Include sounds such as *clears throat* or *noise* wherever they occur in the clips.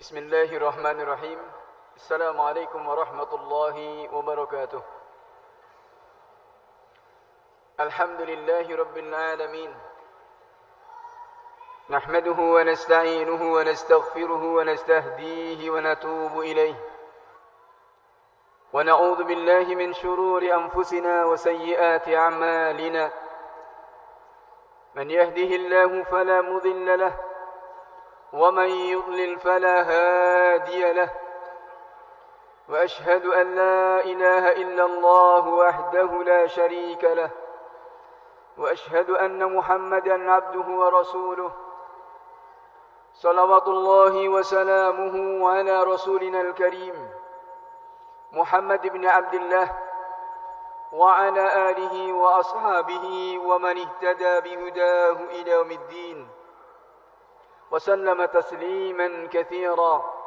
بسم الله الرحمن الرحيم. السلام عليكم ورحمة الله وبركاته. الحمد لله رب العالمين. نحمده ونستعينه ونستغفره ونستهديه ونتوب إليه. ونعوذ بالله من شرور أنفسنا وسيئات أعمالنا. من يهده الله فلا مضل له ومن يضلل فلا هادي له. وأشهد أن لا إله إلا الله وحده لا شريك له. وأشهد أن محمدا عبده ورسوله. صلوات الله وسلامه على رسولنا الكريم محمد بن عبد الله وعلى آله وأصحابه ومن اهتدى بهداه إلى يوم الدين. وسلم تسليما كثيرا.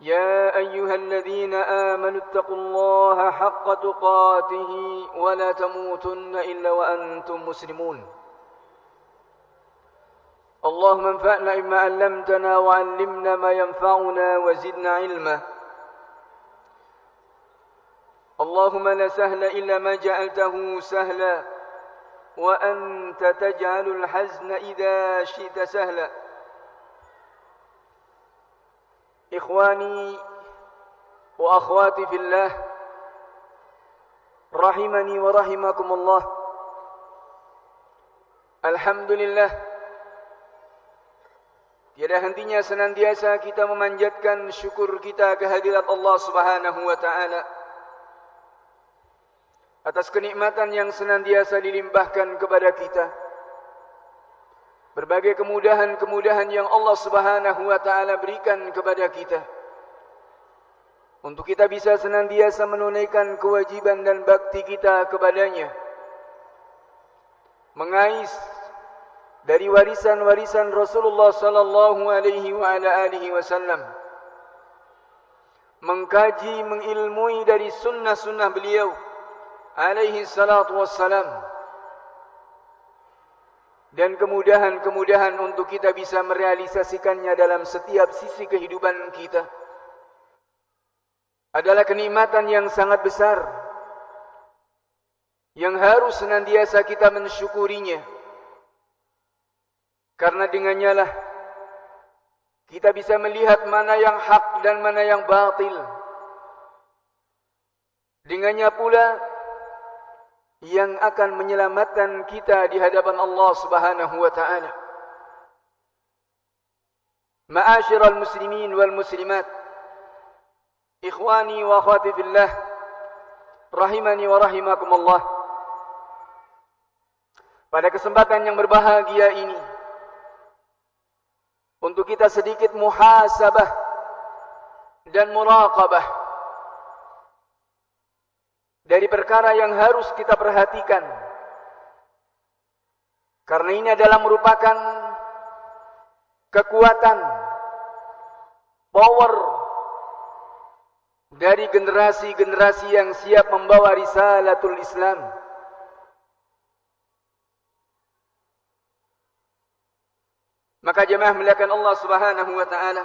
يا أيها الذين آمنوا اتقوا الله حق تقاته ولا تموتن إلا وأنتم مسلمون. اللهم انفعنا بما علمتنا وعلمنا ما ينفعنا وزدنا علما. اللهم لا سهل إلا ما جعلته سهلا. وأنت تجعل الحزن إذا شئت سهلا إخواني وأخواتي في الله رحمني ورحمكم الله الحمد لله Tiada hentinya senantiasa kita memanjatkan syukur kita kehadirat Allah Subhanahu wa taala atas kenikmatan yang senantiasa dilimpahkan kepada kita. Berbagai kemudahan-kemudahan yang Allah Subhanahu wa taala berikan kepada kita. Untuk kita bisa senantiasa menunaikan kewajiban dan bakti kita kepadanya. Mengais dari warisan-warisan Rasulullah sallallahu alaihi wa ala alihi wasallam. Mengkaji, mengilmui dari sunnah-sunnah beliau alaihi salatu wassalam. Dan kemudahan-kemudahan untuk kita bisa merealisasikannya dalam setiap sisi kehidupan kita adalah kenikmatan yang sangat besar yang harus senantiasa kita mensyukurinya. Karena dengannya lah kita bisa melihat mana yang hak dan mana yang batil. Dengannya pula yang akan menyelamatkan kita di hadapan Allah Subhanahu wa taala. Ma'asyiral muslimin wal muslimat, ikhwani wa akhwati fillah, rahimani wa rahimakumullah. Pada kesempatan yang berbahagia ini untuk kita sedikit muhasabah dan muraqabah dari perkara yang harus kita perhatikan. Karena ini adalah merupakan kekuatan, power dari generasi-generasi yang siap membawa risalatul Islam. Maka jemaah melihatkan Allah Subhanahu wa taala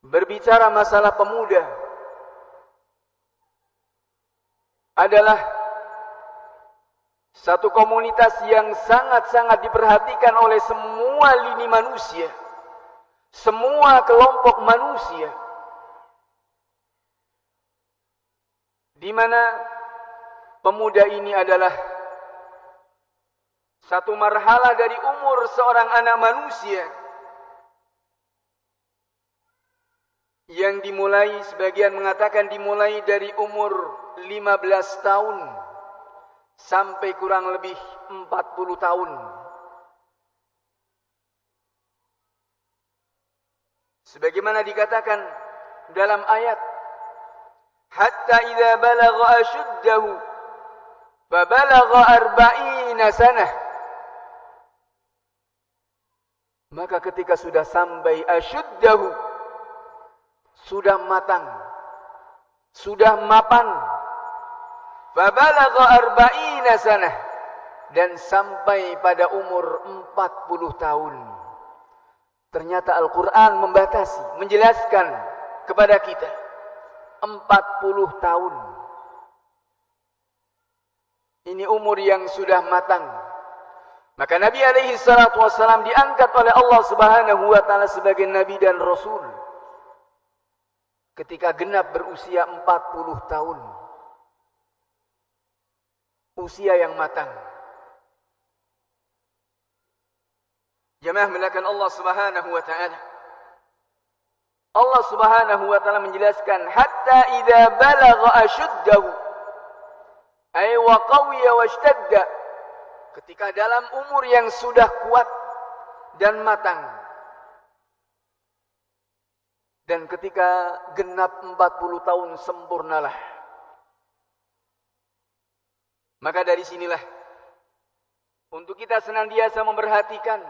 berbicara masalah pemuda adalah satu komunitas yang sangat-sangat diperhatikan oleh semua lini manusia. Semua kelompok manusia. Di mana pemuda ini adalah satu marhala dari umur seorang anak manusia. Yang dimulai, sebagian mengatakan dimulai dari umur 15 tahun sampai kurang lebih 40 tahun. Sebagaimana dikatakan dalam ayat hatta idza balagha ashuddahu fa balagha arba'ina sanah maka ketika sudah sampai ashuddahu sudah matang sudah mapan Fabalagha arba'ina sanah dan sampai pada umur 40 tahun. Ternyata Al-Quran membatasi, menjelaskan kepada kita 40 tahun. Ini umur yang sudah matang. Maka Nabi alaihi salatu wasallam diangkat oleh Allah Subhanahu wa taala sebagai nabi dan rasul. Ketika genap berusia 40 tahun. Usia yang matang. Jamaah melakukan Allah Subhanahu wa taala. Allah Subhanahu wa taala menjelaskan hatta idza balagha ashuddahu ay wa qawiya washtadda ketika dalam umur yang sudah kuat dan matang dan ketika genap 40 tahun sempurnalah maka dari sinilah untuk kita senantiasa memperhatikan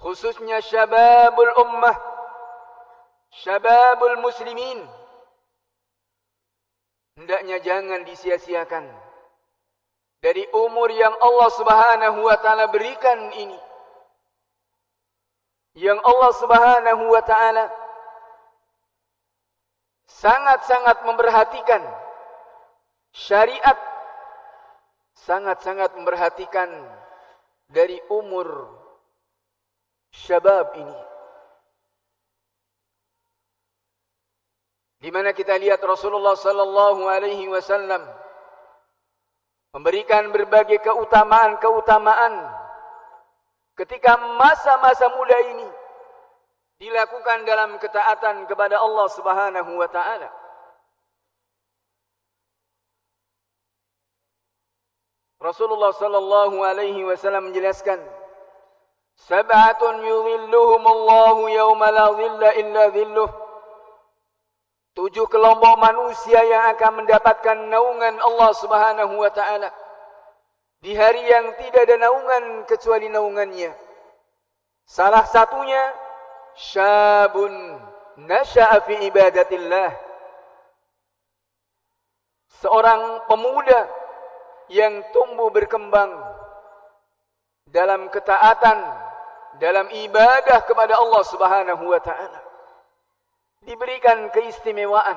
khususnya syababul ummah syababul muslimin. Hendaknya jangan disia-siakan dari umur yang Allah Subhanahu wa taala berikan ini yang Allah Subhanahu wa taala sangat-sangat memperhatikan syariat sangat-sangat memperhatikan dari umur syabab ini. Di mana kita lihat Rasulullah sallallahu alaihi wasallam memberikan berbagai keutamaan-keutamaan ketika masa-masa muda ini dilakukan dalam ketaatan kepada Allah Subhanahu wa taala. Rasulullah sallallahu alaihi wasallam menjelaskan Sab'atun yudhilluhumullahu yawma la dhilla illa dhilluh. Tujuh kelompok manusia yang akan mendapatkan naungan Allah Subhanahu wa taala di hari yang tidak ada naungan kecuali naungannya. Salah satunya syabun nasha'a fi ibadatillah. Seorang pemuda yang tumbuh berkembang dalam ketaatan dalam ibadah kepada Allah Subhanahu wa taala diberikan keistimewaan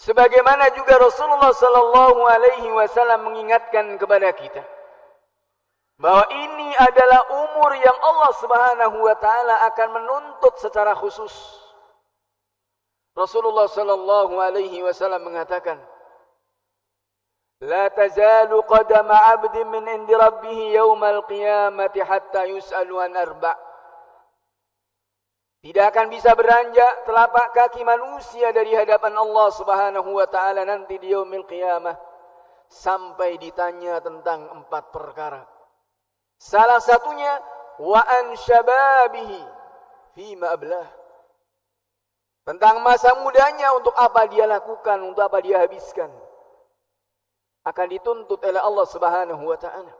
Sebagaimana juga Rasulullah sallallahu alaihi wasallam mengingatkan kepada kita bahwa ini adalah umur yang Allah Subhanahu wa taala akan menuntut secara khusus. Rasulullah sallallahu alaihi wasallam mengatakan, "La tazalu qadama 'abdin min 'indi rabbih yaumal qiyamati hatta yus'alu an arba'." Tidak akan bisa beranjak telapak kaki manusia dari hadapan Allah Subhanahu wa taala nanti di yaumil qiyamah sampai ditanya tentang empat perkara. Salah satunya wa an syababihi fima ablah. Tentang masa mudanya untuk apa dia lakukan, untuk apa dia habiskan akan dituntut oleh Allah Subhanahu wa taala.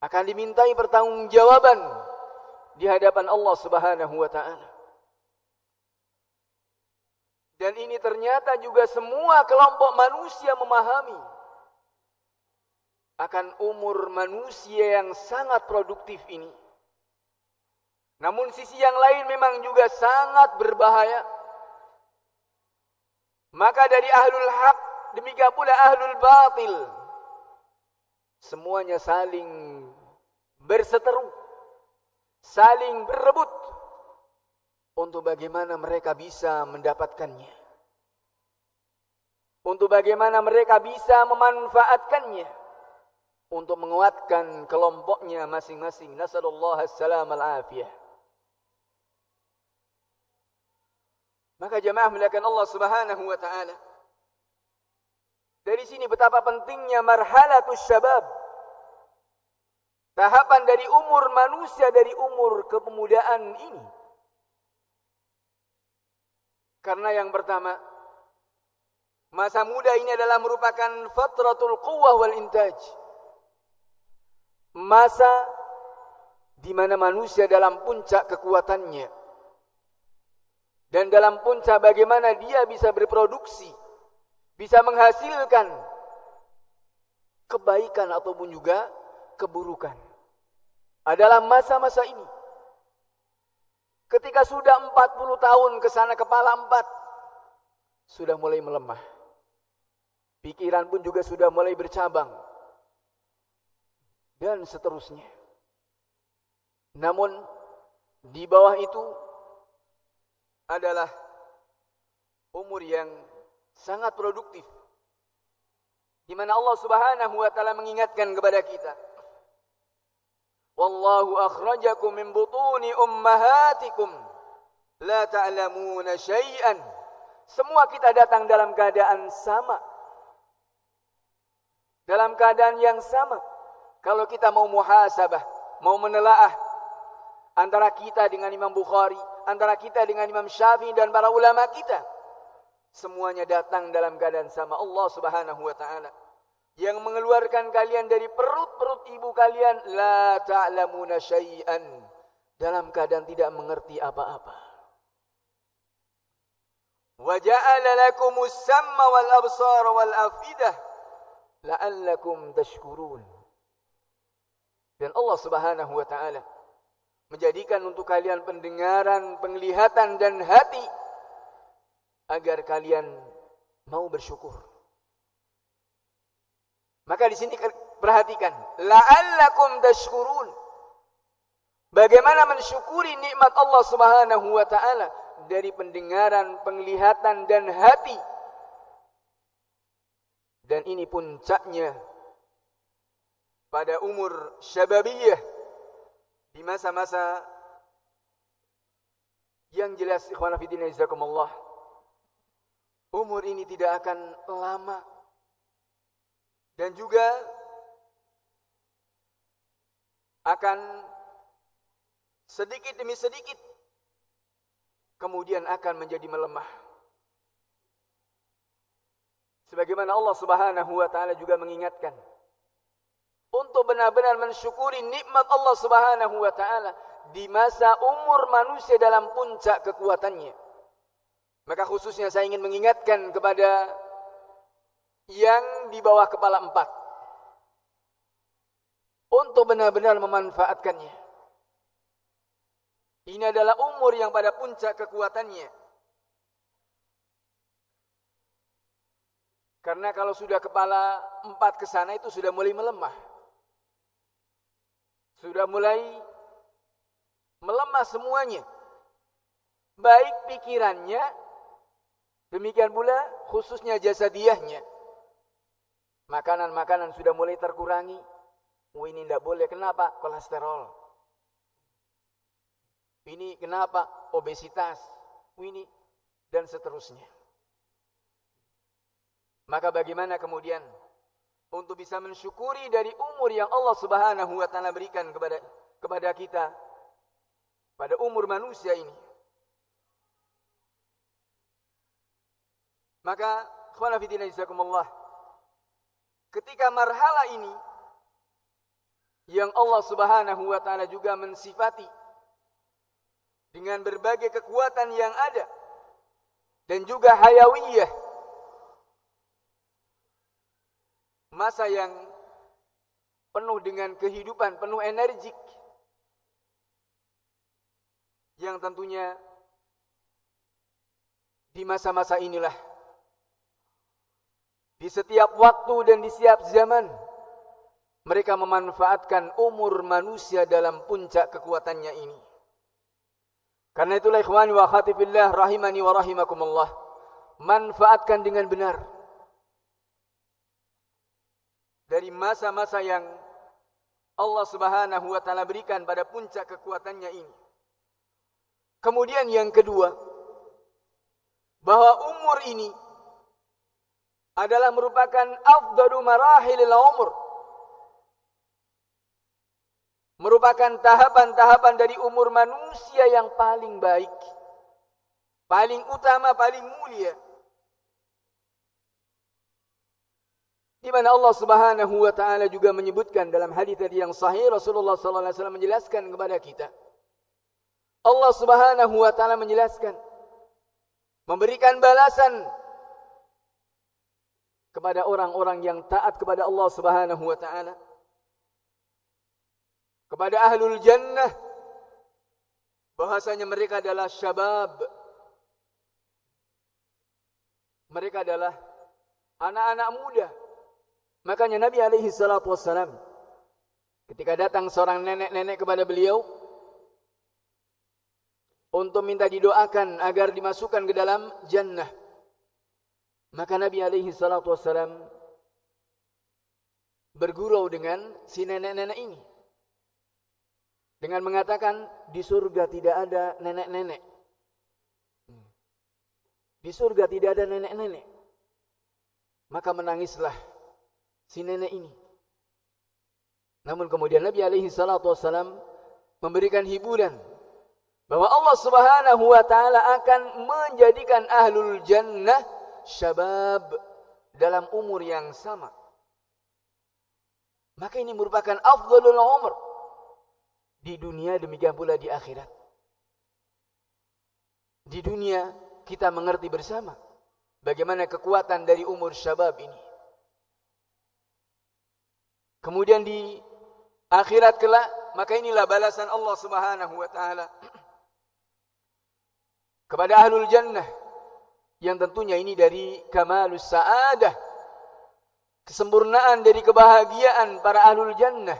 Akan dimintai pertanggungjawaban di hadapan Allah Subhanahu wa taala. Dan ini ternyata juga semua kelompok manusia memahami akan umur manusia yang sangat produktif ini. Namun sisi yang lain memang juga sangat berbahaya. Maka dari ahlul haq demikian pula ahlul batil. Semuanya saling berseteru, saling berebut untuk bagaimana mereka bisa mendapatkannya. Untuk bagaimana mereka bisa memanfaatkannya untuk menguatkan kelompoknya masing-masing. Nasallallahu assalam al-afiyah. Maka jemaah melakukan Allah Subhanahu wa taala dari sini betapa pentingnya marhalatus syabab. Tahapan dari umur manusia dari umur kepemudaan ini. Karena yang pertama, masa muda ini adalah merupakan fatratul quwwah wal intaj. Masa di mana manusia dalam puncak kekuatannya. Dan dalam puncak bagaimana dia bisa berproduksi bisa menghasilkan kebaikan ataupun juga keburukan. Adalah masa-masa ini. Ketika sudah 40 tahun ke sana kepala empat, sudah mulai melemah. Pikiran pun juga sudah mulai bercabang. Dan seterusnya. Namun, di bawah itu adalah umur yang sangat produktif. Di mana Allah Subhanahu wa taala mengingatkan kepada kita. Wallahu akhrajakum min butuni ummahatikum la ta'lamuna syai'an. Semua kita datang dalam keadaan sama. Dalam keadaan yang sama. Kalau kita mau muhasabah, mau menelaah antara kita dengan Imam Bukhari, antara kita dengan Imam Syafi'i dan para ulama kita. Semuanya datang dalam keadaan sama Allah Subhanahu wa taala. Yang mengeluarkan kalian dari perut-perut ibu kalian la ta'lamuna syai'an dalam keadaan tidak mengerti apa-apa. Wa ja'ala lakumus samma wal absar wal afidah la'allakum tashkurun. Dan Allah Subhanahu wa taala menjadikan untuk kalian pendengaran, penglihatan dan hati agar kalian mau bersyukur. Maka di sini perhatikan, la'allakum tashkurun. Bagaimana mensyukuri nikmat Allah Subhanahu wa taala dari pendengaran, penglihatan dan hati. Dan ini puncaknya pada umur syababiyah di masa-masa yang jelas ikhwan fillah umur ini tidak akan lama dan juga akan sedikit demi sedikit kemudian akan menjadi melemah sebagaimana Allah Subhanahu wa taala juga mengingatkan untuk benar-benar mensyukuri nikmat Allah Subhanahu wa taala di masa umur manusia dalam puncak kekuatannya. Maka khususnya saya ingin mengingatkan kepada yang di bawah kepala empat. Untuk benar-benar memanfaatkannya. Ini adalah umur yang pada puncak kekuatannya. Karena kalau sudah kepala empat ke sana itu sudah mulai melemah sudah mulai melemah semuanya. Baik pikirannya, demikian pula khususnya jasadiahnya. Makanan-makanan sudah mulai terkurangi. Ini tidak boleh. Kenapa? Kolesterol. Ini kenapa? Obesitas. Ini dan seterusnya. Maka bagaimana kemudian untuk bisa mensyukuri dari umur yang Allah Subhanahu wa taala berikan kepada kepada kita pada umur manusia ini. Maka khwana fillah jazakumullah ketika marhala ini yang Allah Subhanahu wa taala juga mensifati dengan berbagai kekuatan yang ada dan juga hayawiyah masa yang penuh dengan kehidupan, penuh energik. Yang tentunya di masa-masa inilah di setiap waktu dan di setiap zaman mereka memanfaatkan umur manusia dalam puncak kekuatannya ini. Karena itulah ikhwani wa khatifillah rahimani wa rahimakumullah. Manfaatkan dengan benar dari masa-masa yang Allah Subhanahu wa taala berikan pada puncak kekuatannya ini. Kemudian yang kedua, bahwa umur ini adalah merupakan afdalu marahilil umur. Merupakan tahapan-tahapan dari umur manusia yang paling baik. Paling utama, paling mulia. Di mana Allah Subhanahu wa taala juga menyebutkan dalam hadis tadi yang sahih Rasulullah sallallahu alaihi wasallam menjelaskan kepada kita. Allah Subhanahu wa taala menjelaskan memberikan balasan kepada orang-orang yang taat kepada Allah Subhanahu wa taala. kepada ahlul jannah. Bahasanya mereka adalah syabab. Mereka adalah anak-anak muda. Makanya Nabi alaihi salatu wassalam ketika datang seorang nenek-nenek kepada beliau untuk minta didoakan agar dimasukkan ke dalam jannah maka Nabi alaihi salatu wassalam bergurau dengan si nenek-nenek ini dengan mengatakan di surga tidak ada nenek-nenek. Di surga tidak ada nenek-nenek. Maka menangislah si nenek ini. Namun kemudian Nabi alaihi salatu wasallam memberikan hiburan bahwa Allah Subhanahu wa taala akan menjadikan ahlul jannah syabab dalam umur yang sama. Maka ini merupakan afdalul umur di dunia demikian pula di akhirat. Di dunia kita mengerti bersama bagaimana kekuatan dari umur syabab ini. Kemudian di akhirat kelak maka inilah balasan Allah Subhanahu wa taala *clears throat* kepada ahlul jannah yang tentunya ini dari kamalus saadah kesempurnaan dari kebahagiaan para ahlul jannah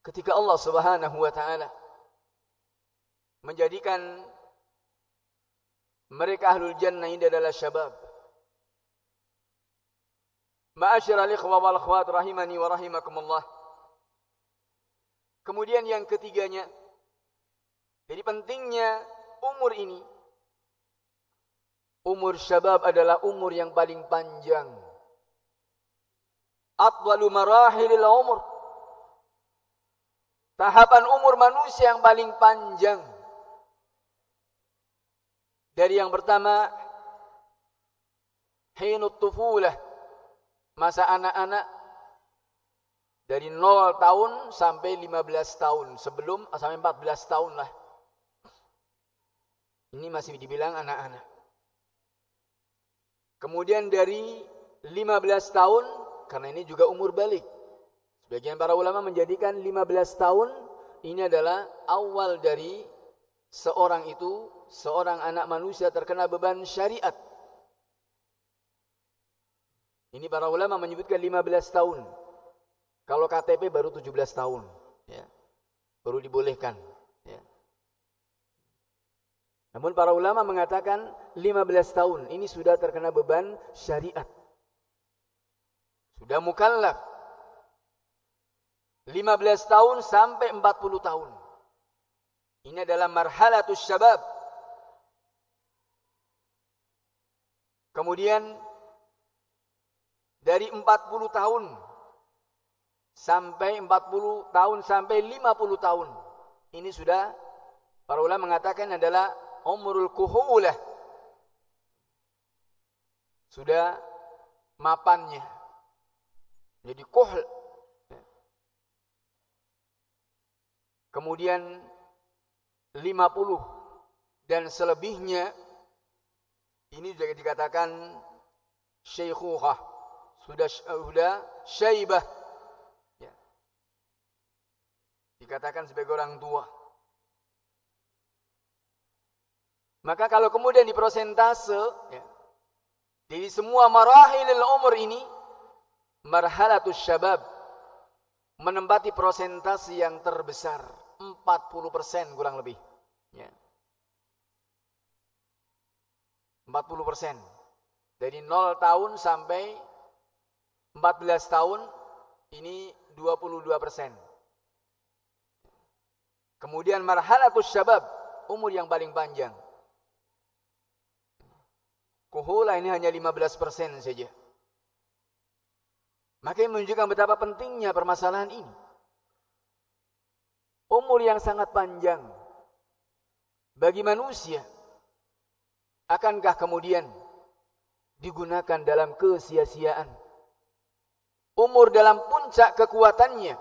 ketika Allah Subhanahu wa taala menjadikan mereka ahlul jannah ini adalah syabab. Ma'asyiral ikhwa wal akhwat rahimani wa rahimakumullah. Kemudian yang ketiganya jadi pentingnya umur ini umur syabab adalah umur yang paling panjang. Atwalu marahilil umur Tahapan umur manusia yang paling panjang. Dari yang pertama, hinut tufulah. Masa anak-anak dari 0 tahun sampai 15 tahun. Sebelum sampai 14 tahun lah. Ini masih dibilang anak-anak. Kemudian dari 15 tahun, karena ini juga umur balik. Sebagian para ulama menjadikan 15 tahun ini adalah awal dari seorang itu, seorang anak manusia terkena beban syariat. Ini para ulama menyebutkan 15 tahun. Kalau KTP baru 17 tahun. Ya. Baru dibolehkan. Ya. Namun para ulama mengatakan 15 tahun ini sudah terkena beban syariat. Sudah mukallaf. 15 tahun sampai 40 tahun. Ini adalah marhalatus syabab. Kemudian dari 40 tahun sampai 40 tahun sampai 50 tahun. Ini sudah para ulama mengatakan adalah umrul kuhulah. Sudah mapannya. Jadi kuhl. Kemudian 50 dan selebihnya ini juga dikatakan syekhuhah sudah sudah syaibah. Ya. dikatakan sebagai orang tua. Maka kalau kemudian di prosentase ya, dari semua marahilil umur ini marhalatus syabab menempati prosentase yang terbesar 40% kurang lebih. Ya. 40 persen. Dari 0 tahun sampai 14 tahun ini 22 persen. Kemudian marhalatus syabab, umur yang paling panjang. Kuhula ini hanya 15 persen saja. Maka ini menunjukkan betapa pentingnya permasalahan ini. Umur yang sangat panjang bagi manusia akankah kemudian digunakan dalam kesia-siaan? Umur dalam puncak kekuatannya.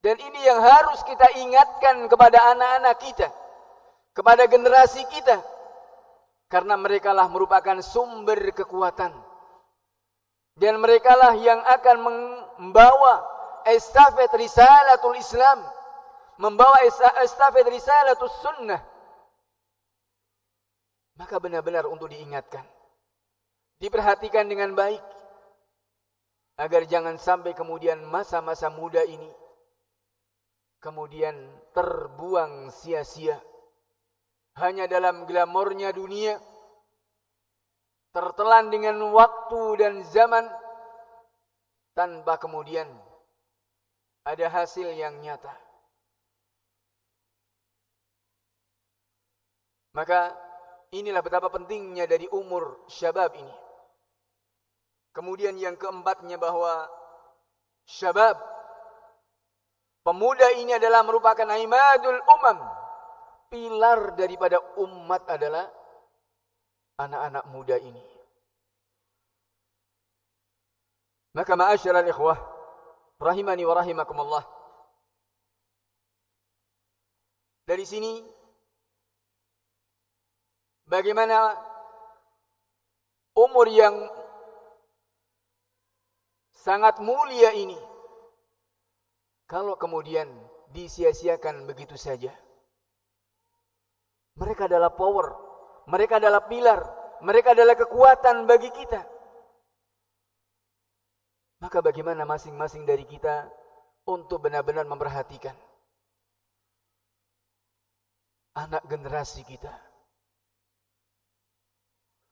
Dan ini yang harus kita ingatkan kepada anak-anak kita kepada generasi kita karena mereka lah merupakan sumber kekuatan dan mereka lah yang akan membawa estafet risalatul Islam, membawa estafet risalatul sunnah, maka benar-benar untuk diingatkan. Diperhatikan dengan baik. Agar jangan sampai kemudian masa-masa muda ini kemudian terbuang sia-sia. Hanya dalam glamornya dunia. Tertelan dengan waktu dan zaman. Tanpa kemudian ada hasil yang nyata. Maka inilah betapa pentingnya dari umur syabab ini. Kemudian yang keempatnya bahwa syabab pemuda ini adalah merupakan imadul umam. Pilar daripada umat adalah anak-anak muda ini. Maka ma'asyiral ikhwah rahimani wa rahimakumullah. Dari sini bagaimana umur yang sangat mulia ini kalau kemudian disia-siakan begitu saja. Mereka adalah power, mereka adalah pilar, mereka adalah kekuatan bagi kita. Maka bagaimana masing-masing dari kita untuk benar-benar memperhatikan anak generasi kita.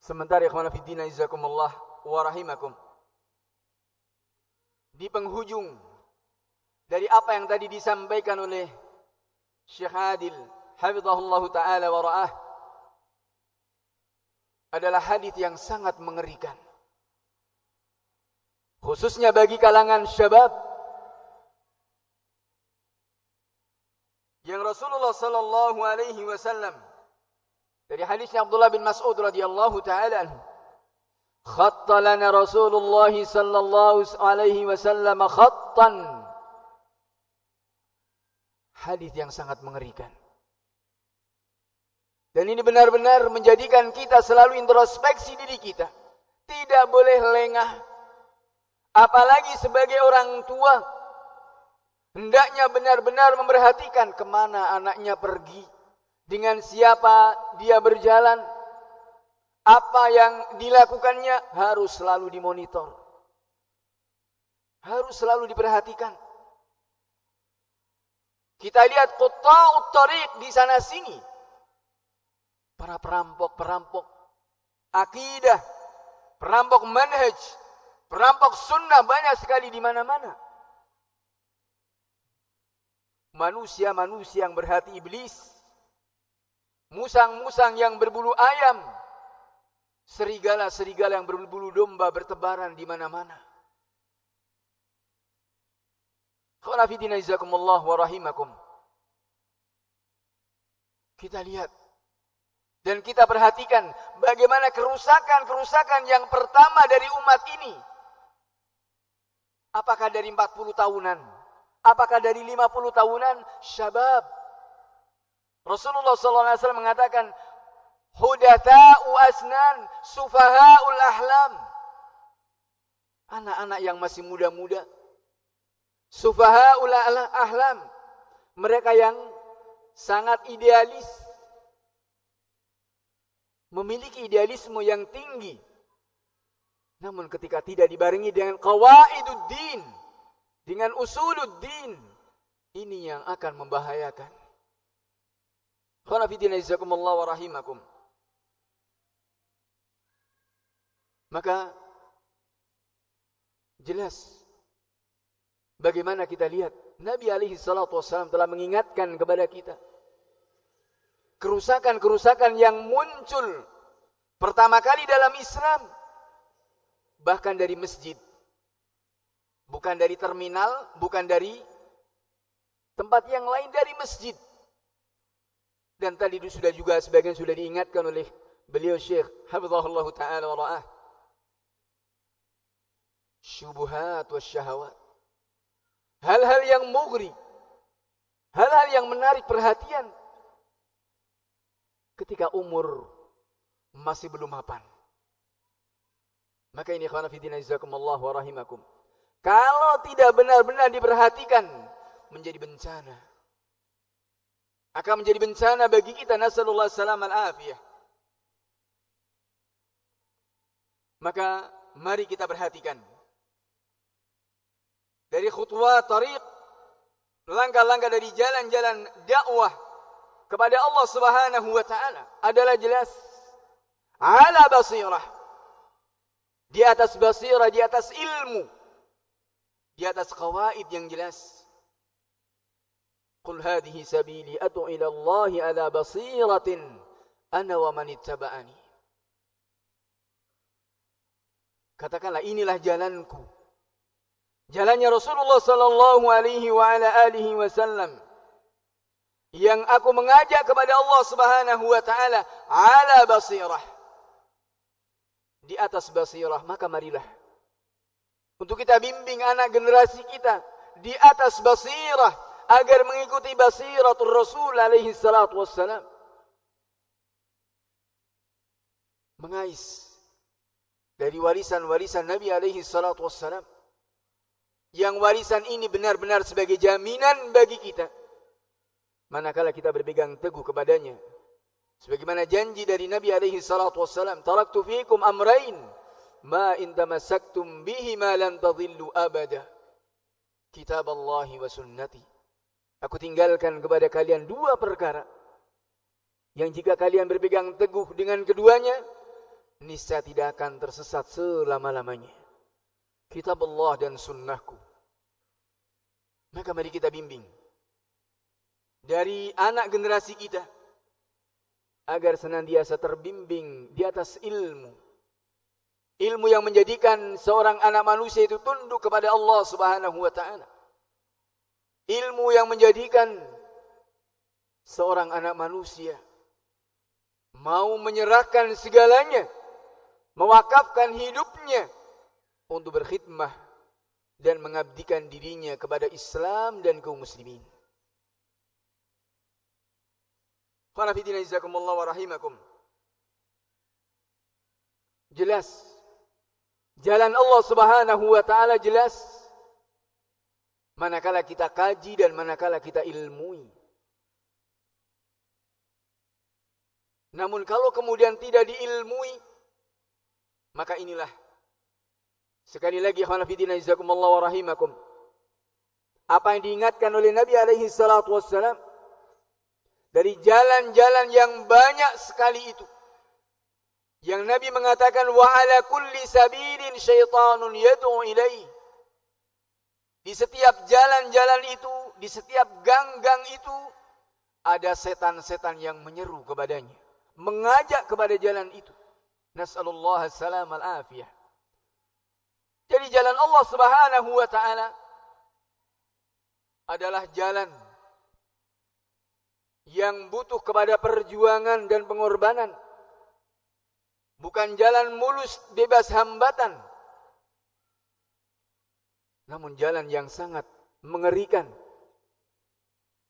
Sementara ikhwan fillah izakumullah wa rahimakum di penghujung dari apa yang tadi disampaikan oleh Syekh Adil hafizahullah taala wa ra'ah adalah hadis yang sangat mengerikan khususnya bagi kalangan syabab yang Rasulullah sallallahu alaihi wasallam dari hadisnya Abdullah bin Mas'ud radhiyallahu taala anhu خط لنا رسول الله صلى الله عليه وسلم خطا hadis yang sangat mengerikan dan ini benar-benar menjadikan kita selalu introspeksi diri kita tidak boleh lengah apalagi sebagai orang tua hendaknya benar-benar memperhatikan ke mana anaknya pergi dengan siapa dia berjalan apa yang dilakukannya harus selalu dimonitor. Harus selalu diperhatikan. Kita lihat kota tariq di sana sini. Para perampok-perampok akidah, perampok manhaj, perampok sunnah banyak sekali di mana-mana. Manusia-manusia yang berhati iblis, musang-musang yang berbulu ayam, Serigala-serigala yang berbulu domba bertebaran di mana-mana. Khawafidina izakumullah wa rahimakum. Kita lihat dan kita perhatikan bagaimana kerusakan-kerusakan yang pertama dari umat ini. Apakah dari 40 tahunan? Apakah dari 50 tahunan? Syabab. Rasulullah SAW mengatakan, Hudatha'u asnan, sufaha'ul ahlam. Anak-anak yang masih muda-muda. Sufaha'ul ahlam. Mereka yang sangat idealis. Memiliki idealisme yang tinggi. Namun ketika tidak dibarengi dengan qawaiduddin. Dengan usuluddin. Ini yang akan membahayakan. Khonafidina izakumullah. Maka jelas bagaimana kita lihat Nabi alaihi salatu wasallam telah mengingatkan kepada kita kerusakan-kerusakan yang muncul pertama kali dalam Islam bahkan dari masjid bukan dari terminal bukan dari tempat yang lain dari masjid dan tadi sudah juga sebagian sudah diingatkan oleh beliau Syekh hafizahullah taala wa ra'ah syubuhat wa syahwat. Hal-hal yang mugri. Hal-hal yang menarik perhatian. Ketika umur masih belum mapan. Maka ini khana fidina izakumullah wa rahimakum. kalau tidak benar-benar diperhatikan menjadi bencana. Akan menjadi bencana bagi kita nasallallahu salam al-afiyah. Maka mari kita perhatikan dari khutwah tariq langkah-langkah dari jalan-jalan dakwah kepada Allah Subhanahu wa taala adalah jelas ala basirah di atas basirah di atas ilmu di atas kawaid yang jelas. Qul hadhihi sabili ad'u ila Allah ala basiratin ana wa man ittaba'ani. Katakanlah inilah jalanku. Jalannya Rasulullah sallallahu alaihi wa ala alihi wasallam yang aku mengajak kepada Allah Subhanahu wa taala ala basirah. Di atas basirah maka marilah untuk kita bimbing anak generasi kita di atas basirah agar mengikuti basiratul Rasul alaihi salatu wassalam. Mengais dari warisan-warisan Nabi alaihi salatu wassalam. Yang warisan ini benar-benar sebagai jaminan bagi kita. Manakala kita berpegang teguh kepadanya. Sebagaimana janji dari Nabi alaihi salatu wassalam. Taraktu fikum amrain ma in tamassaktum bihi ma lan tadhillu abada. Kitab Allah wa sunnati. Aku tinggalkan kepada kalian dua perkara. Yang jika kalian berpegang teguh dengan keduanya niscaya tidak akan tersesat selama-lamanya. Kitab Allah dan sunnahku. Maka mari kita bimbing dari anak generasi kita agar senantiasa terbimbing di atas ilmu Ilmu yang menjadikan seorang anak manusia itu tunduk kepada Allah Subhanahu wa taala. Ilmu yang menjadikan seorang anak manusia mau menyerahkan segalanya, mewakafkan hidupnya untuk berkhidmah dan mengabdikan dirinya kepada Islam dan kaum muslimin. Qala fi wa rahimakum. Jelas. Jalan Allah Subhanahu wa taala jelas. Manakala kita kaji dan manakala kita ilmui. Namun kalau kemudian tidak diilmui maka inilah. Sekali lagi wa rahimakum. Apa yang diingatkan oleh Nabi alaihi salatu wassalam dari jalan-jalan yang banyak sekali itu yang Nabi mengatakan wa ala kulli sabilin syaitanun yad'u ilaihi. Di setiap jalan-jalan itu, di setiap gang-gang itu ada setan-setan yang menyeru kepadanya, mengajak kepada jalan itu. Nas'alullah salam al-afiyah. Jadi jalan Allah Subhanahu wa taala adalah jalan yang butuh kepada perjuangan dan pengorbanan. Bukan jalan mulus bebas hambatan. Namun jalan yang sangat mengerikan.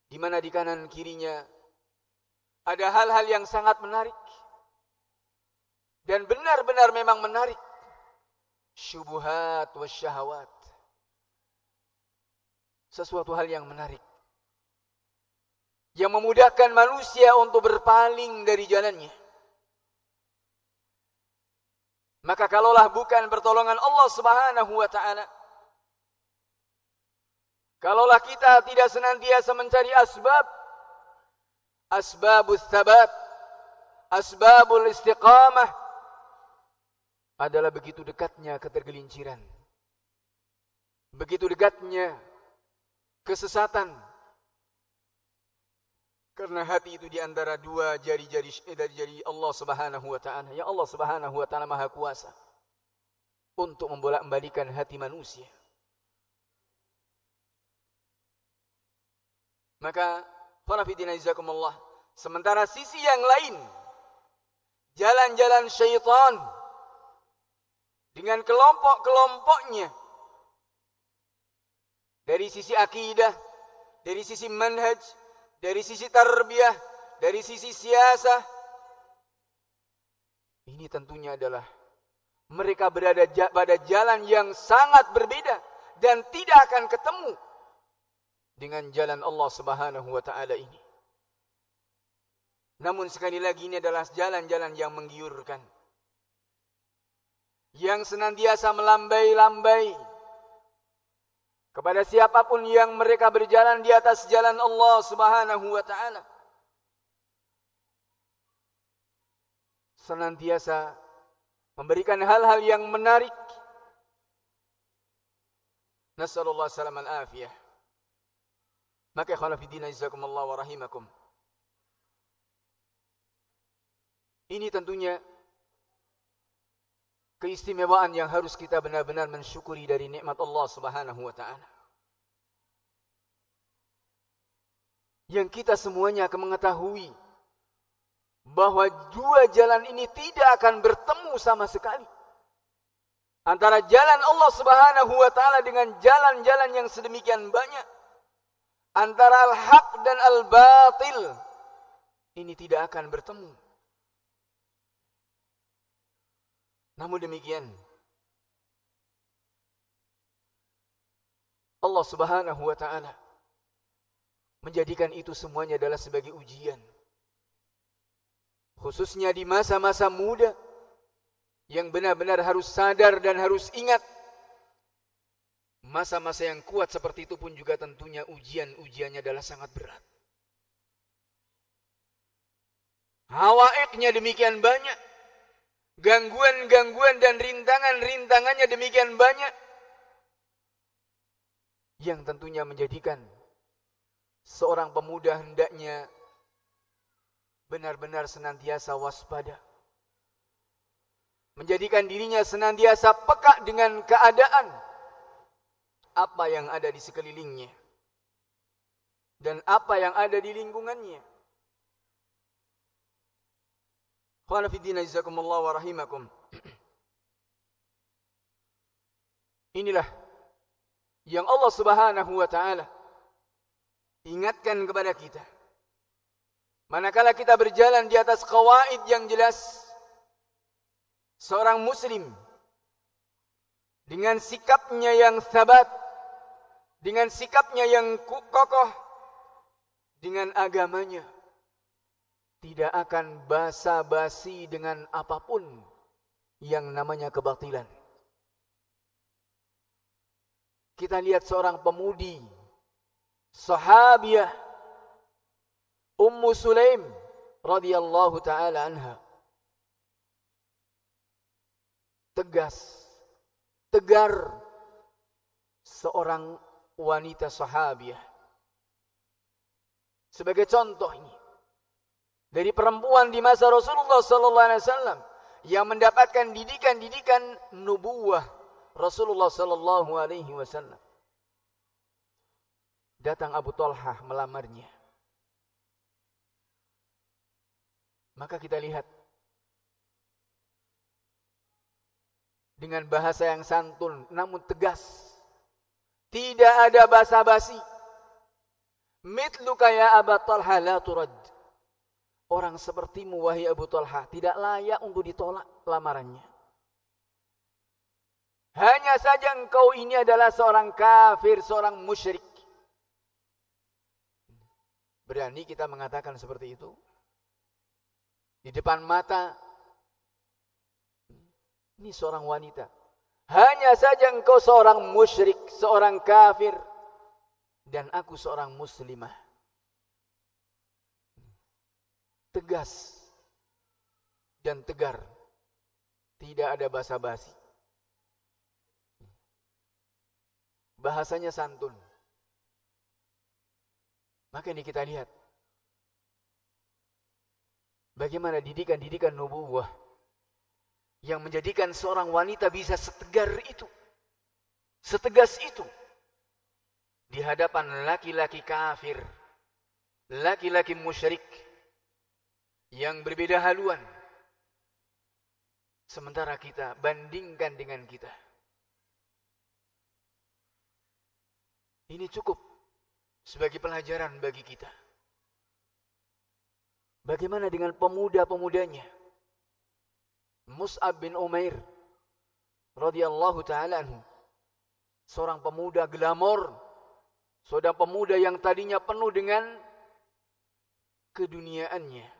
Di mana di kanan kirinya ada hal-hal yang sangat menarik. Dan benar-benar memang menarik. Syubuhat wa syahwat. Sesuatu hal yang menarik. Yang memudahkan manusia untuk berpaling dari jalannya. Maka kalaulah bukan pertolongan Allah Subhanahu wa taala Kalaulah kita tidak senantiasa mencari asbab asbabus thabat asbabul istiqamah adalah begitu dekatnya ketergelinciran begitu dekatnya kesesatan karena hati itu di antara dua jari-jari eh, dari jari Allah Subhanahu wa taala. Ya Allah Subhanahu wa taala Maha Kuasa untuk membolak-balikan hati manusia. Maka qanafidina jazakumullah. Sementara sisi yang lain jalan-jalan syaitan dengan kelompok-kelompoknya dari sisi akidah, dari sisi manhaj, dari sisi tarbiyah, dari sisi siasah. Ini tentunya adalah mereka berada pada jalan yang sangat berbeda dan tidak akan ketemu dengan jalan Allah Subhanahu wa taala ini. Namun sekali lagi ini adalah jalan-jalan yang menggiurkan. Yang senantiasa melambai-lambai kepada siapa pun yang mereka berjalan di atas jalan Allah Subhanahu wa taala. Senantiasa memberikan hal-hal yang menarik. Nasallallahu salam al-afiyah. Maka khalafidina jazakumullah wa rahimakum. Ini tentunya keistimewaan yang harus kita benar-benar mensyukuri dari nikmat Allah Subhanahu wa taala. Yang kita semuanya akan mengetahui bahwa dua jalan ini tidak akan bertemu sama sekali. Antara jalan Allah Subhanahu wa taala dengan jalan-jalan yang sedemikian banyak. Antara al-haq dan al-batil ini tidak akan bertemu. Namun demikian, Allah Subhanahu wa taala menjadikan itu semuanya adalah sebagai ujian. Khususnya di masa-masa muda yang benar-benar harus sadar dan harus ingat masa-masa yang kuat seperti itu pun juga tentunya ujian-ujiannya adalah sangat berat. Hawaiknya demikian banyak. Gangguan-gangguan dan rintangan-rintangannya demikian banyak. Yang tentunya menjadikan seorang pemuda hendaknya benar-benar senantiasa waspada. Menjadikan dirinya senantiasa peka dengan keadaan apa yang ada di sekelilingnya. Dan apa yang ada di lingkungannya. Qala fi dina jazakumullah wa rahimakum. Inilah yang Allah Subhanahu wa taala ingatkan kepada kita. Manakala kita berjalan di atas kawaid yang jelas, seorang muslim dengan sikapnya yang sabat, dengan sikapnya yang kokoh, dengan agamanya, tidak akan basa-basi dengan apa pun yang namanya kebatilan. Kita lihat seorang pemudi, sahabiah, Ummu Sulaim radhiyallahu taala anha. Tegas, tegar seorang wanita sahabiah. Sebagai contoh ini, dari perempuan di masa Rasulullah sallallahu alaihi wasallam yang mendapatkan didikan-didikan nubuah Rasulullah sallallahu alaihi wasallam. Datang Abu Talhah melamarnya. Maka kita lihat dengan bahasa yang santun namun tegas. Tidak ada basa-basi. Mitluka ya Abu Talha la turad. Orang sepertimu wahai Abu Talha tidak layak untuk ditolak lamarannya. Hanya saja engkau ini adalah seorang kafir, seorang musyrik. Berani kita mengatakan seperti itu? Di depan mata, ini seorang wanita. Hanya saja engkau seorang musyrik, seorang kafir. Dan aku seorang muslimah tegas dan tegar. Tidak ada basa-basi. Bahasanya santun. Maka ini kita lihat. Bagaimana didikan-didikan nubuah. Yang menjadikan seorang wanita bisa setegar itu. Setegas itu. Di hadapan laki-laki kafir. Laki-laki musyrik yang berbeda haluan. Sementara kita bandingkan dengan kita. Ini cukup sebagai pelajaran bagi kita. Bagaimana dengan pemuda-pemudanya? Mus'ab bin Umair radhiyallahu taala anhu. Seorang pemuda glamor. Seorang pemuda yang tadinya penuh dengan keduniaannya.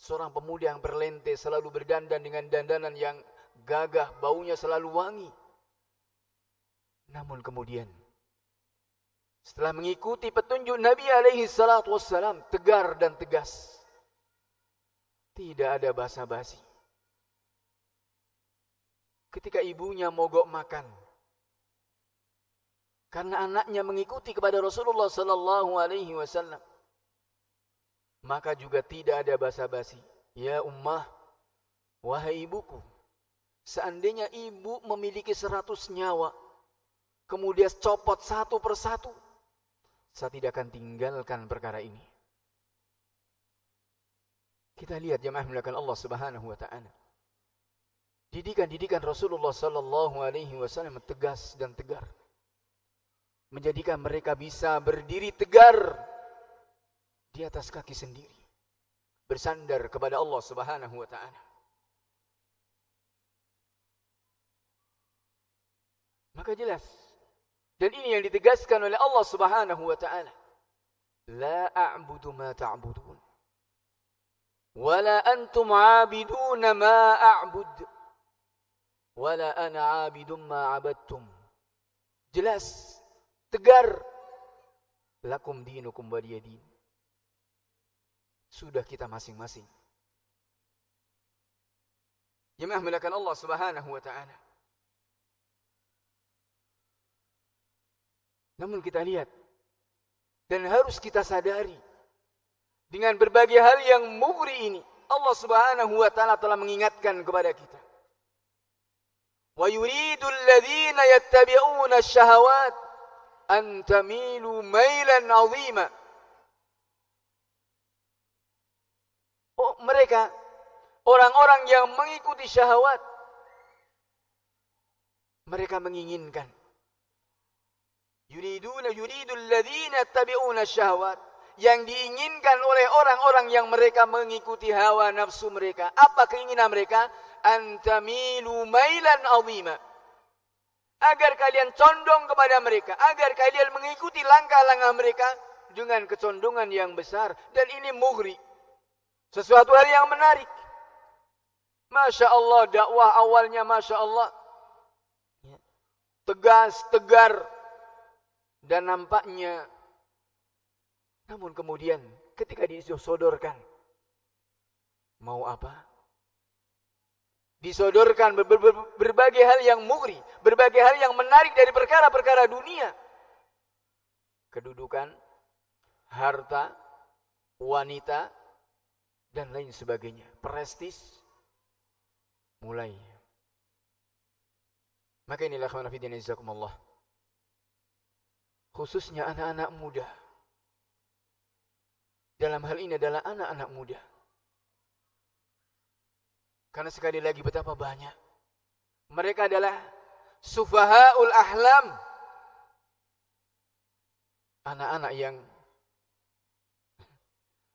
Seorang pemuda yang berlente selalu berdandan dengan dandanan yang gagah, baunya selalu wangi. Namun kemudian setelah mengikuti petunjuk Nabi alaihi salatu wassalam tegar dan tegas. Tidak ada basa-basi. Ketika ibunya mogok makan karena anaknya mengikuti kepada Rasulullah sallallahu alaihi wasallam maka juga tidak ada basa-basi. Ya ummah, wahai ibuku, seandainya ibu memiliki seratus nyawa, kemudian copot satu persatu, saya tidak akan tinggalkan perkara ini. Kita lihat jemaah melakukan Allah Subhanahu wa taala. Didikan-didikan Rasulullah sallallahu alaihi wasallam tegas dan tegar. Menjadikan mereka bisa berdiri tegar di atas kaki sendiri bersandar kepada Allah Subhanahu wa taala. Maka jelas dan ini yang ditegaskan oleh Allah Subhanahu wa taala. La a'budu ma ta'budun. Wa la antum 'abidun ma a'bud. Wa la ana 'abidun ma 'abadtum. Jelas, tegar. Lakum dinukum waliyadin sudah kita masing-masing. Jemaah melakukan Allah Subhanahu wa taala. Namun kita lihat dan harus kita sadari dengan berbagai hal yang mugri ini Allah Subhanahu wa taala telah mengingatkan kepada kita. Wa yuridu alladhina yattabi'una asy-syahawat an tamilu mailan. Oh, mereka orang-orang yang mengikuti syahwat. Mereka menginginkan. Yuriduna yuridul ladzina tabi'una syahwat. Yang diinginkan oleh orang-orang yang mereka mengikuti hawa nafsu mereka. Apa keinginan mereka? Antamilu mailan azima. Agar kalian condong kepada mereka. Agar kalian mengikuti langkah-langkah mereka dengan kecondongan yang besar. Dan ini mughri sesuatu hal yang menarik. Masya Allah dakwah awalnya Masya Allah. Ya. Tegas, tegar. Dan nampaknya. Namun kemudian ketika disodorkan. Mau apa? Disodorkan ber ber ber berbagai hal yang mugri. Berbagai hal yang menarik dari perkara-perkara dunia. Kedudukan, harta, wanita, dan lain sebagainya. Prestis mulai. Maka inilah khawana fidin izakumullah. Khususnya anak-anak muda. Dalam hal ini adalah anak-anak muda. Karena sekali lagi betapa banyak. Mereka adalah sufahaul ahlam. Anak-anak yang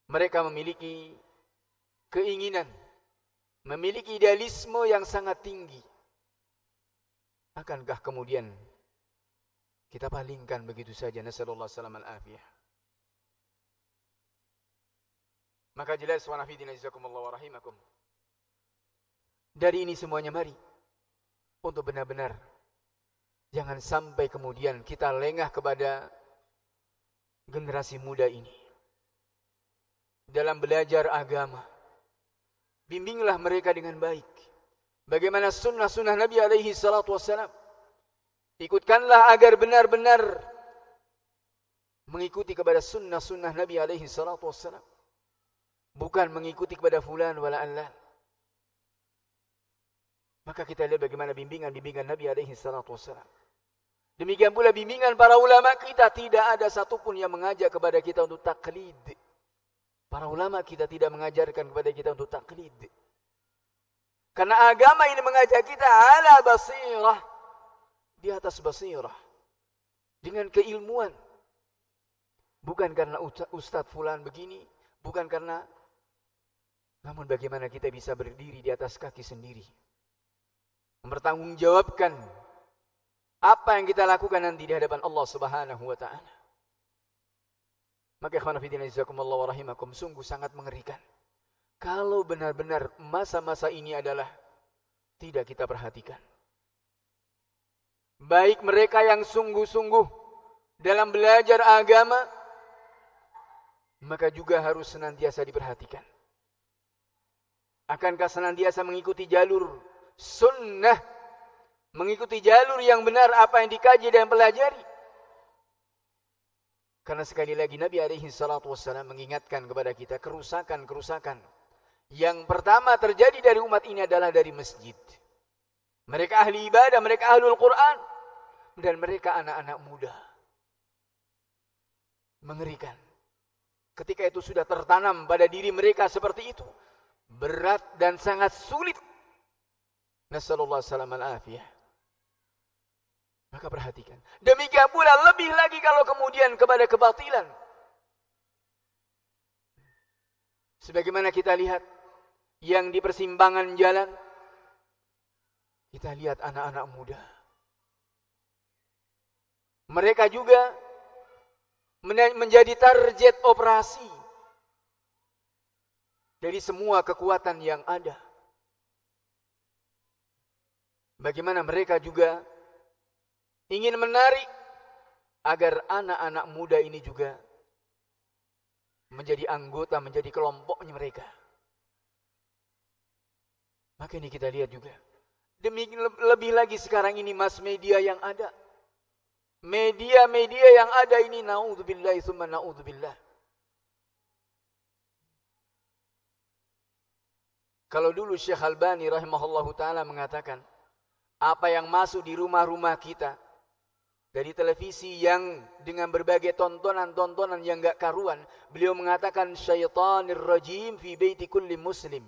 mereka memiliki keinginan, memiliki idealisme yang sangat tinggi. Akankah kemudian kita palingkan begitu saja nasallallahu salam al-afiyah. Maka jelas wa nafidina jazakumullah wa rahimakum. Dari ini semuanya mari untuk benar-benar jangan sampai kemudian kita lengah kepada generasi muda ini dalam belajar agama Bimbinglah mereka dengan baik. Bagaimana sunnah-sunnah Nabi alaihi salatu wassalam. Ikutkanlah agar benar-benar mengikuti kepada sunnah-sunnah Nabi alaihi salatu wassalam. Bukan mengikuti kepada fulan wala allan. Maka kita lihat bagaimana bimbingan-bimbingan Nabi alaihi salatu wassalam. Demikian pula bimbingan para ulama kita tidak ada satupun yang mengajak kepada kita untuk taklid. Para ulama kita tidak mengajarkan kepada kita untuk taklid. Karena agama ini mengajak kita ala basirah. Di atas basirah. Dengan keilmuan. Bukan karena ustadz fulan begini. Bukan karena. Namun bagaimana kita bisa berdiri di atas kaki sendiri. Mempertanggungjawabkan. apa yang kita lakukan nanti di hadapan Allah Subhanahu wa taala. Maka ikhwan fillah wa rahimakum sungguh sangat mengerikan. Kalau benar-benar masa-masa ini adalah tidak kita perhatikan. Baik mereka yang sungguh-sungguh dalam belajar agama, maka juga harus senantiasa diperhatikan. Akankah senantiasa mengikuti jalur sunnah, mengikuti jalur yang benar apa yang dikaji dan pelajari? Karena sekali lagi Nabi alaihi salatu wassalam mengingatkan kepada kita kerusakan-kerusakan. Yang pertama terjadi dari umat ini adalah dari masjid. Mereka ahli ibadah, mereka ahlul Quran. Dan mereka anak-anak muda. Mengerikan. Ketika itu sudah tertanam pada diri mereka seperti itu. Berat dan sangat sulit. Nasallallahu salam al-afiyah. Maka perhatikan. Demikian pula lebih lagi kalau kemudian kepada kebatilan. Sebagaimana kita lihat yang di persimpangan jalan kita lihat anak-anak muda. Mereka juga menjadi target operasi dari semua kekuatan yang ada. Bagaimana mereka juga ingin menarik agar anak-anak muda ini juga menjadi anggota, menjadi kelompoknya mereka. Maka ini kita lihat juga. Demi lebih lagi sekarang ini mas media yang ada. Media-media yang ada ini naudzubillah summa naudzubillah. Kalau dulu Syekh Albani rahimahullahu taala mengatakan apa yang masuk di rumah-rumah kita dari televisi yang dengan berbagai tontonan-tontonan yang enggak karuan, beliau mengatakan syaitanir rajim fi baiti kulli muslim.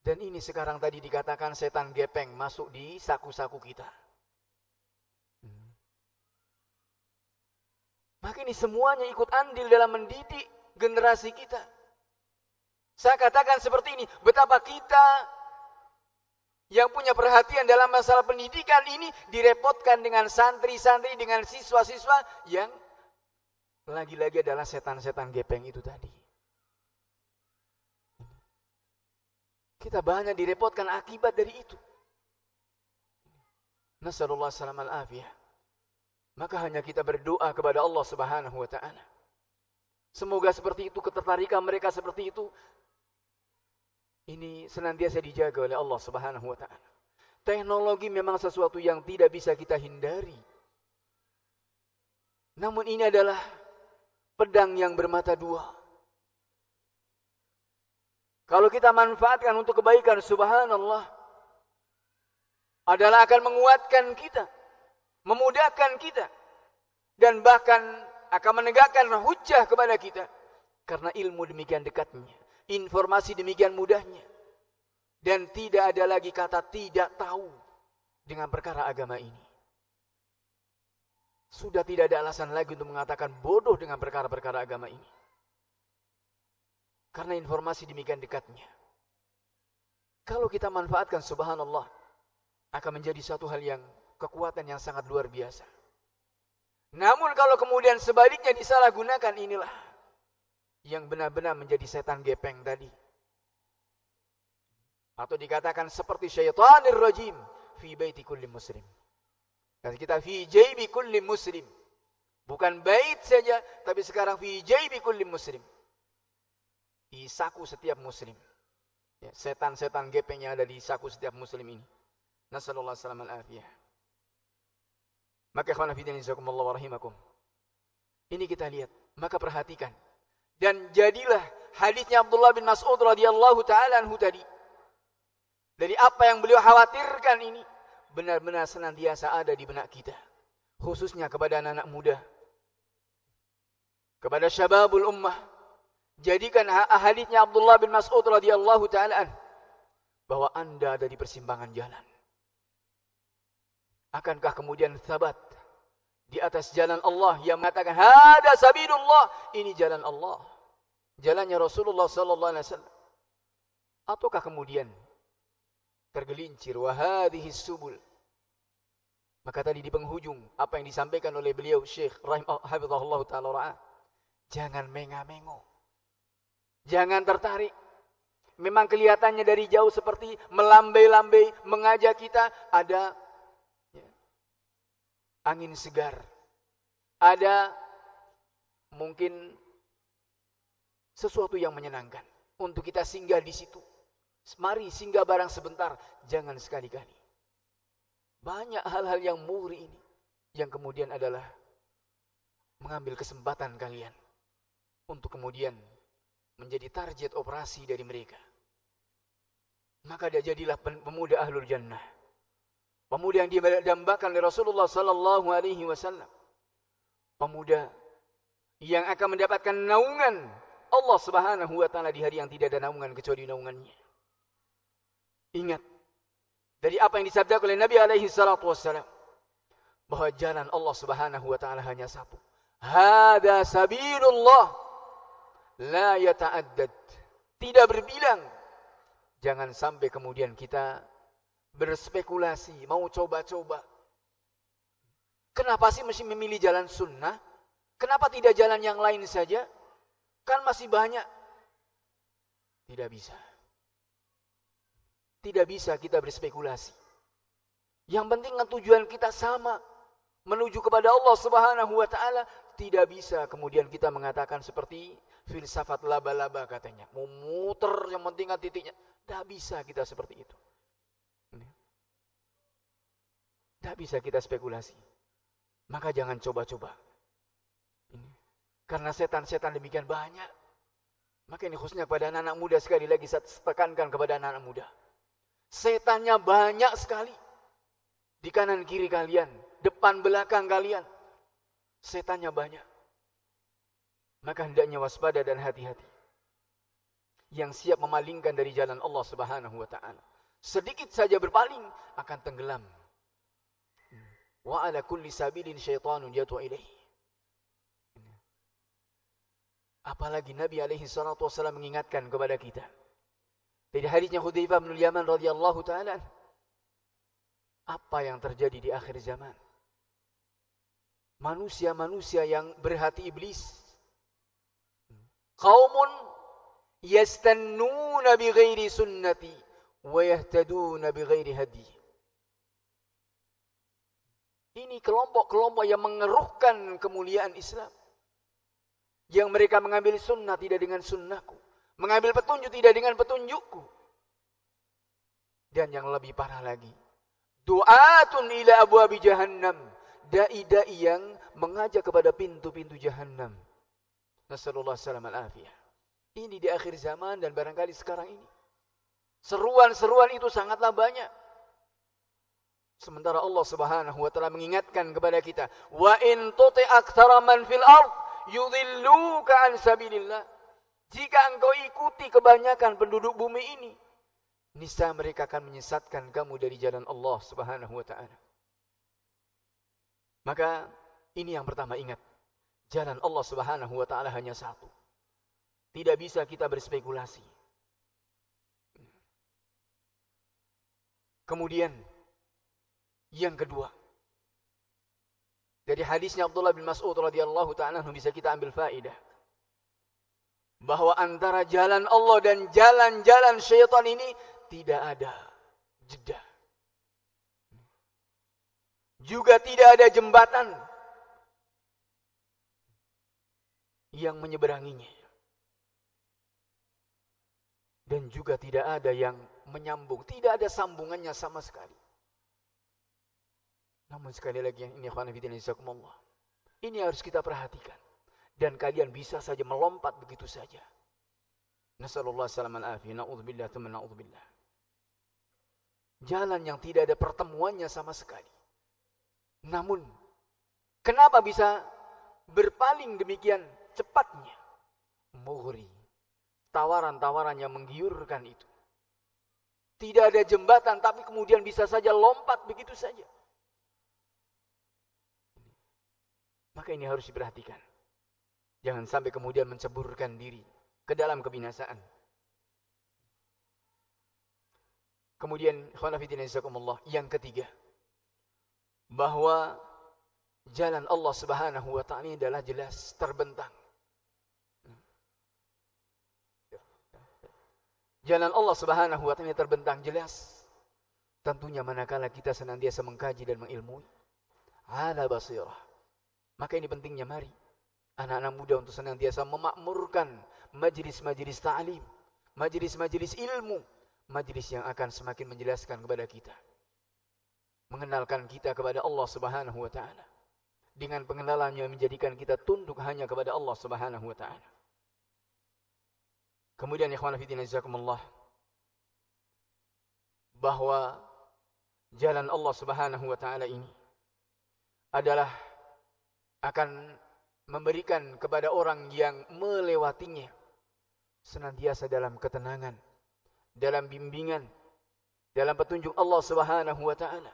Dan ini sekarang tadi dikatakan setan gepeng masuk di saku-saku kita. Maka ini semuanya ikut andil dalam mendidik generasi kita. Saya katakan seperti ini, betapa kita yang punya perhatian dalam masalah pendidikan ini direpotkan dengan santri-santri, dengan siswa-siswa yang lagi-lagi adalah setan-setan gepeng itu tadi. Kita banyak direpotkan akibat dari itu. Nasallallahu salam al-afiyah. Maka hanya kita berdoa kepada Allah subhanahu wa ta'ala. Semoga seperti itu, ketertarikan mereka seperti itu. Ini senantiasa dijaga oleh Allah subhanahu wa ta'ala. Teknologi memang sesuatu yang tidak bisa kita hindari. Namun ini adalah pedang yang bermata dua. Kalau kita manfaatkan untuk kebaikan subhanallah adalah akan menguatkan kita, memudahkan kita dan bahkan akan menegakkan hujah kepada kita karena ilmu demikian dekatnya, informasi demikian mudahnya dan tidak ada lagi kata tidak tahu dengan perkara agama ini. Sudah tidak ada alasan lagi untuk mengatakan bodoh dengan perkara-perkara agama ini. Karena informasi demikian dekatnya. Kalau kita manfaatkan subhanallah, akan menjadi satu hal yang kekuatan yang sangat luar biasa. Namun kalau kemudian sebaliknya disalahgunakan inilah yang benar-benar menjadi setan gepeng tadi. Atau dikatakan seperti syaitanir rajim fi baiti kulli muslim. Kata kita fi jaybi kulli muslim. Bukan bait saja, tapi sekarang fi jaybi kulli muslim di saku setiap muslim. Ya, setan-setan gepeng yang ada di saku setiap muslim ini. Nasallallahu salam al-afiyah. Maka ikhwan fillah rahimakum. Ini kita lihat, maka perhatikan. Dan jadilah hadisnya Abdullah bin Mas'ud radhiyallahu taala anhu tadi. Dari apa yang beliau khawatirkan ini benar-benar senantiasa ada di benak kita. Khususnya kepada anak-anak muda. Kepada syababul ummah Jadikan hadisnya Abdullah bin Mas'ud radhiyallahu taala bahwa Anda ada di persimpangan jalan. Akankah kemudian sabat di atas jalan Allah yang mengatakan hada sabilullah, ini jalan Allah. Jalannya Rasulullah sallallahu alaihi wasallam. Ataukah kemudian tergelincir? Wahadhihi subul. Maka tadi di penghujung apa yang disampaikan oleh beliau Syekh Rahim Hafizahullah taala ra'ah jangan menga-mengo. Jangan tertarik. Memang kelihatannya dari jauh seperti melambai-lambai mengajak kita ada angin segar ada mungkin sesuatu yang menyenangkan untuk kita singgah di situ. Mari singgah barang sebentar, jangan sekali-kali. Banyak hal-hal yang muri ini yang kemudian adalah mengambil kesempatan kalian untuk kemudian menjadi target operasi dari mereka. Maka dia jadilah pemuda ahlul jannah. Pemuda yang didambakan oleh Rasulullah sallallahu alaihi wasallam. Pemuda yang akan mendapatkan naungan Allah Subhanahu wa taala di hari yang tidak ada naungan kecuali naungannya. Ingat dari apa yang disabdakan oleh Nabi alaihi salatu wassalam bahwa jalan Allah Subhanahu wa taala hanya satu. Hada sabilullah la yata'addad. Tidak berbilang. Jangan sampai kemudian kita berspekulasi, mau coba-coba. Kenapa sih mesti memilih jalan sunnah? Kenapa tidak jalan yang lain saja? Kan masih banyak. Tidak bisa. Tidak bisa kita berspekulasi. Yang penting kan tujuan kita sama. Menuju kepada Allah subhanahu wa ta'ala. Tidak bisa kemudian kita mengatakan seperti filsafat laba-laba katanya. Memuter yang penting kan titiknya. Tidak bisa kita seperti itu. Tidak bisa kita spekulasi. Maka jangan coba-coba. Karena setan-setan demikian banyak. Maka ini khususnya kepada anak-anak muda sekali lagi saya tekankan kepada anak-anak muda. Setannya banyak sekali. Di kanan kiri kalian, depan belakang kalian. Setannya banyak. Maka hendaknya waspada dan hati-hati. Yang siap memalingkan dari jalan Allah Subhanahu wa taala. Sedikit saja berpaling akan tenggelam. Wa ala kulli sabilin syaitanun yatu ilaihi. Apalagi Nabi alaihi salatu wasallam mengingatkan kepada kita. Dari hadisnya Hudzaifah bin Yaman radhiyallahu taala apa yang terjadi di akhir zaman? Manusia-manusia yang berhati iblis. Qaumun yastannuna bi ghairi sunnati wa yahtaduna bi ghairi hadi. Ini kelompok-kelompok yang mengeruhkan kemuliaan Islam. Yang mereka mengambil sunnah tidak dengan sunnahku. Mengambil petunjuk tidak dengan petunjukku. Dan yang lebih parah lagi. Du'atun ila abu abi jahannam. Da'i-da'i yang mengajak kepada pintu-pintu jahannam. Nasallallahu salam al-afiyah. Ini di akhir zaman dan barangkali sekarang ini. Seruan-seruan itu sangatlah banyak. Sementara Allah Subhanahu wa taala mengingatkan kepada kita, "Wa in tuti aktsara man fil ardh yudhilluka an sabilillah. Jika engkau ikuti kebanyakan penduduk bumi ini, niscaya mereka akan menyesatkan kamu dari jalan Allah Subhanahu wa taala. Maka ini yang pertama ingat, jalan Allah Subhanahu wa taala hanya satu. Tidak bisa kita berspekulasi. Kemudian yang kedua, dari hadisnya Abdullah bin Mas'ud radhiyallahu taala bisa kita ambil faidah bahwa antara jalan Allah dan jalan-jalan syaitan ini tidak ada jeda. Juga tidak ada jembatan yang menyeberanginya. Dan juga tidak ada yang menyambung, tidak ada sambungannya sama sekali. Namun sekali lagi yang ini Allah. Ini harus kita perhatikan. Dan kalian bisa saja melompat begitu saja. Nasallallahu salaman afi. Na'udzubillah teman na'udzubillah. Jalan yang tidak ada pertemuannya sama sekali. Namun, kenapa bisa berpaling demikian cepatnya? Mughri. Tawaran-tawaran yang menggiurkan itu. Tidak ada jembatan, tapi kemudian bisa saja lompat begitu saja. Maka ini harus diperhatikan. Jangan sampai kemudian menceburkan diri ke dalam kebinasaan. Kemudian yang ketiga bahwa jalan Allah Subhanahu wa taala adalah jelas terbentang. Jalan Allah Subhanahu wa taala terbentang jelas. Tentunya manakala kita senantiasa mengkaji dan mengilmui ala basirah. Maka ini pentingnya mari anak-anak muda untuk senantiasa memakmurkan majlis-majlis ta'lim, majlis-majlis ilmu, majlis yang akan semakin menjelaskan kepada kita. Mengenalkan kita kepada Allah Subhanahu wa taala. Dengan pengenalan yang menjadikan kita tunduk hanya kepada Allah Subhanahu wa taala. Kemudian ikhwan fillah jazakumullah bahwa jalan Allah Subhanahu wa taala ini adalah akan memberikan kepada orang yang melewatinya senantiasa dalam ketenangan, dalam bimbingan, dalam petunjuk Allah Subhanahu wa taala,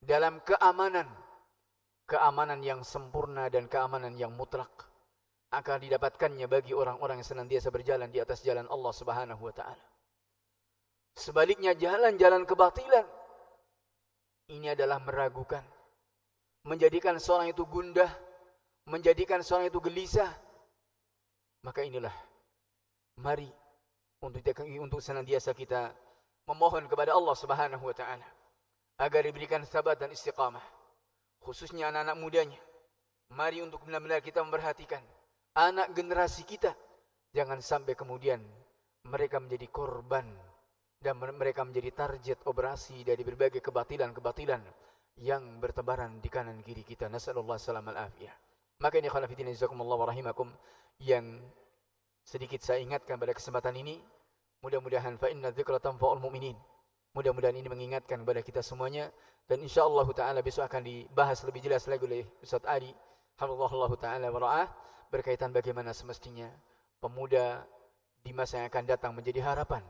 dalam keamanan, keamanan yang sempurna dan keamanan yang mutlak akan didapatkannya bagi orang-orang yang senantiasa berjalan di atas jalan Allah Subhanahu wa taala. Sebaliknya jalan-jalan kebatilan ini adalah meragukan, menjadikan seorang itu gundah, menjadikan seorang itu gelisah, maka inilah mari untuk untuk senantiasa kita memohon kepada Allah Subhanahu wa taala agar diberikan sabat dan istiqamah khususnya anak-anak mudanya. Mari untuk benar-benar kita memperhatikan anak generasi kita. Jangan sampai kemudian mereka menjadi korban dan mereka menjadi target operasi dari berbagai kebatilan-kebatilan yang bertebaran di kanan kiri kita nasallallahu alaihi wasallam maka ini khonafidin jazakumullah wa rahimakum yang sedikit saya ingatkan pada kesempatan ini. Mudah-mudahan fa inna dzikra tanfa'ul mu'minin. Mudah-mudahan ini mengingatkan kepada kita semuanya dan insyaallah taala besok akan dibahas lebih jelas lagi oleh Ustaz Ali hafizahullah taala wa ra'ah berkaitan bagaimana semestinya pemuda di masa yang akan datang menjadi harapan.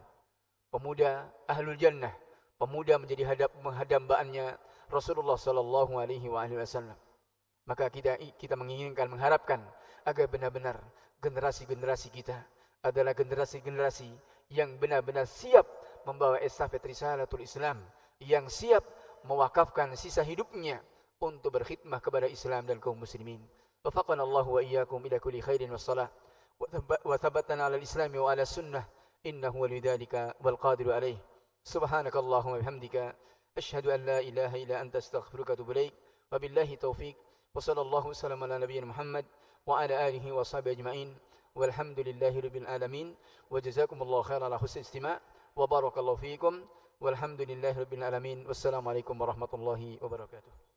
Pemuda ahlul jannah, pemuda menjadi hadap menghadambaannya Rasulullah sallallahu alaihi wasallam. Maka kita kita menginginkan, mengharapkan agar benar-benar generasi-generasi kita adalah generasi-generasi yang benar-benar siap membawa estafet risalatul Islam, yang siap mewakafkan sisa hidupnya untuk berkhidmah kepada Islam dan kaum muslimin. Wafaqana Allah wa iyyakum ila kulli khairin wassalah wa thabatana ala al-islam wa ala sunnah innahu walidhalika wal qadiru alaih. Subhanakallahumma bihamdika an la ilaha illa anta astaghfiruka wa atubu ilaik. Wabillahi taufiq. وصلى الله وسلم على نبينا محمد وعلى آله وصحبه أجمعين. والحمد لله رب العالمين. وجزاكم الله خيرا على حسن الاستماع. وبارك الله فيكم. والحمد لله رب العالمين. والسلام عليكم ورحمة الله وبركاته.